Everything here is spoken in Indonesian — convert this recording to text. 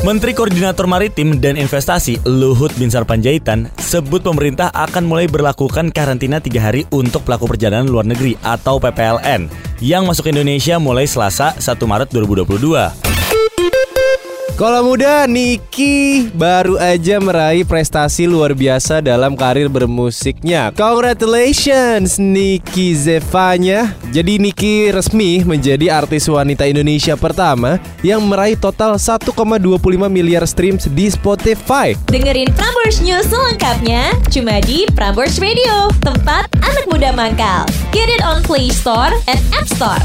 Menteri Koordinator Maritim dan Investasi Luhut Binsar Panjaitan sebut pemerintah akan mulai berlakukan karantina tiga hari untuk pelaku perjalanan luar negeri atau PPLN yang masuk Indonesia mulai Selasa 1 Maret 2022. Kalau muda, Niki baru aja meraih prestasi luar biasa dalam karir bermusiknya. Congratulations, Niki Zevanya. Jadi Niki resmi menjadi artis wanita Indonesia pertama yang meraih total 1,25 miliar streams di Spotify. Dengerin Prambors News selengkapnya cuma di Prambors Radio, tempat anak muda mangkal. Get it on Play Store and App Store.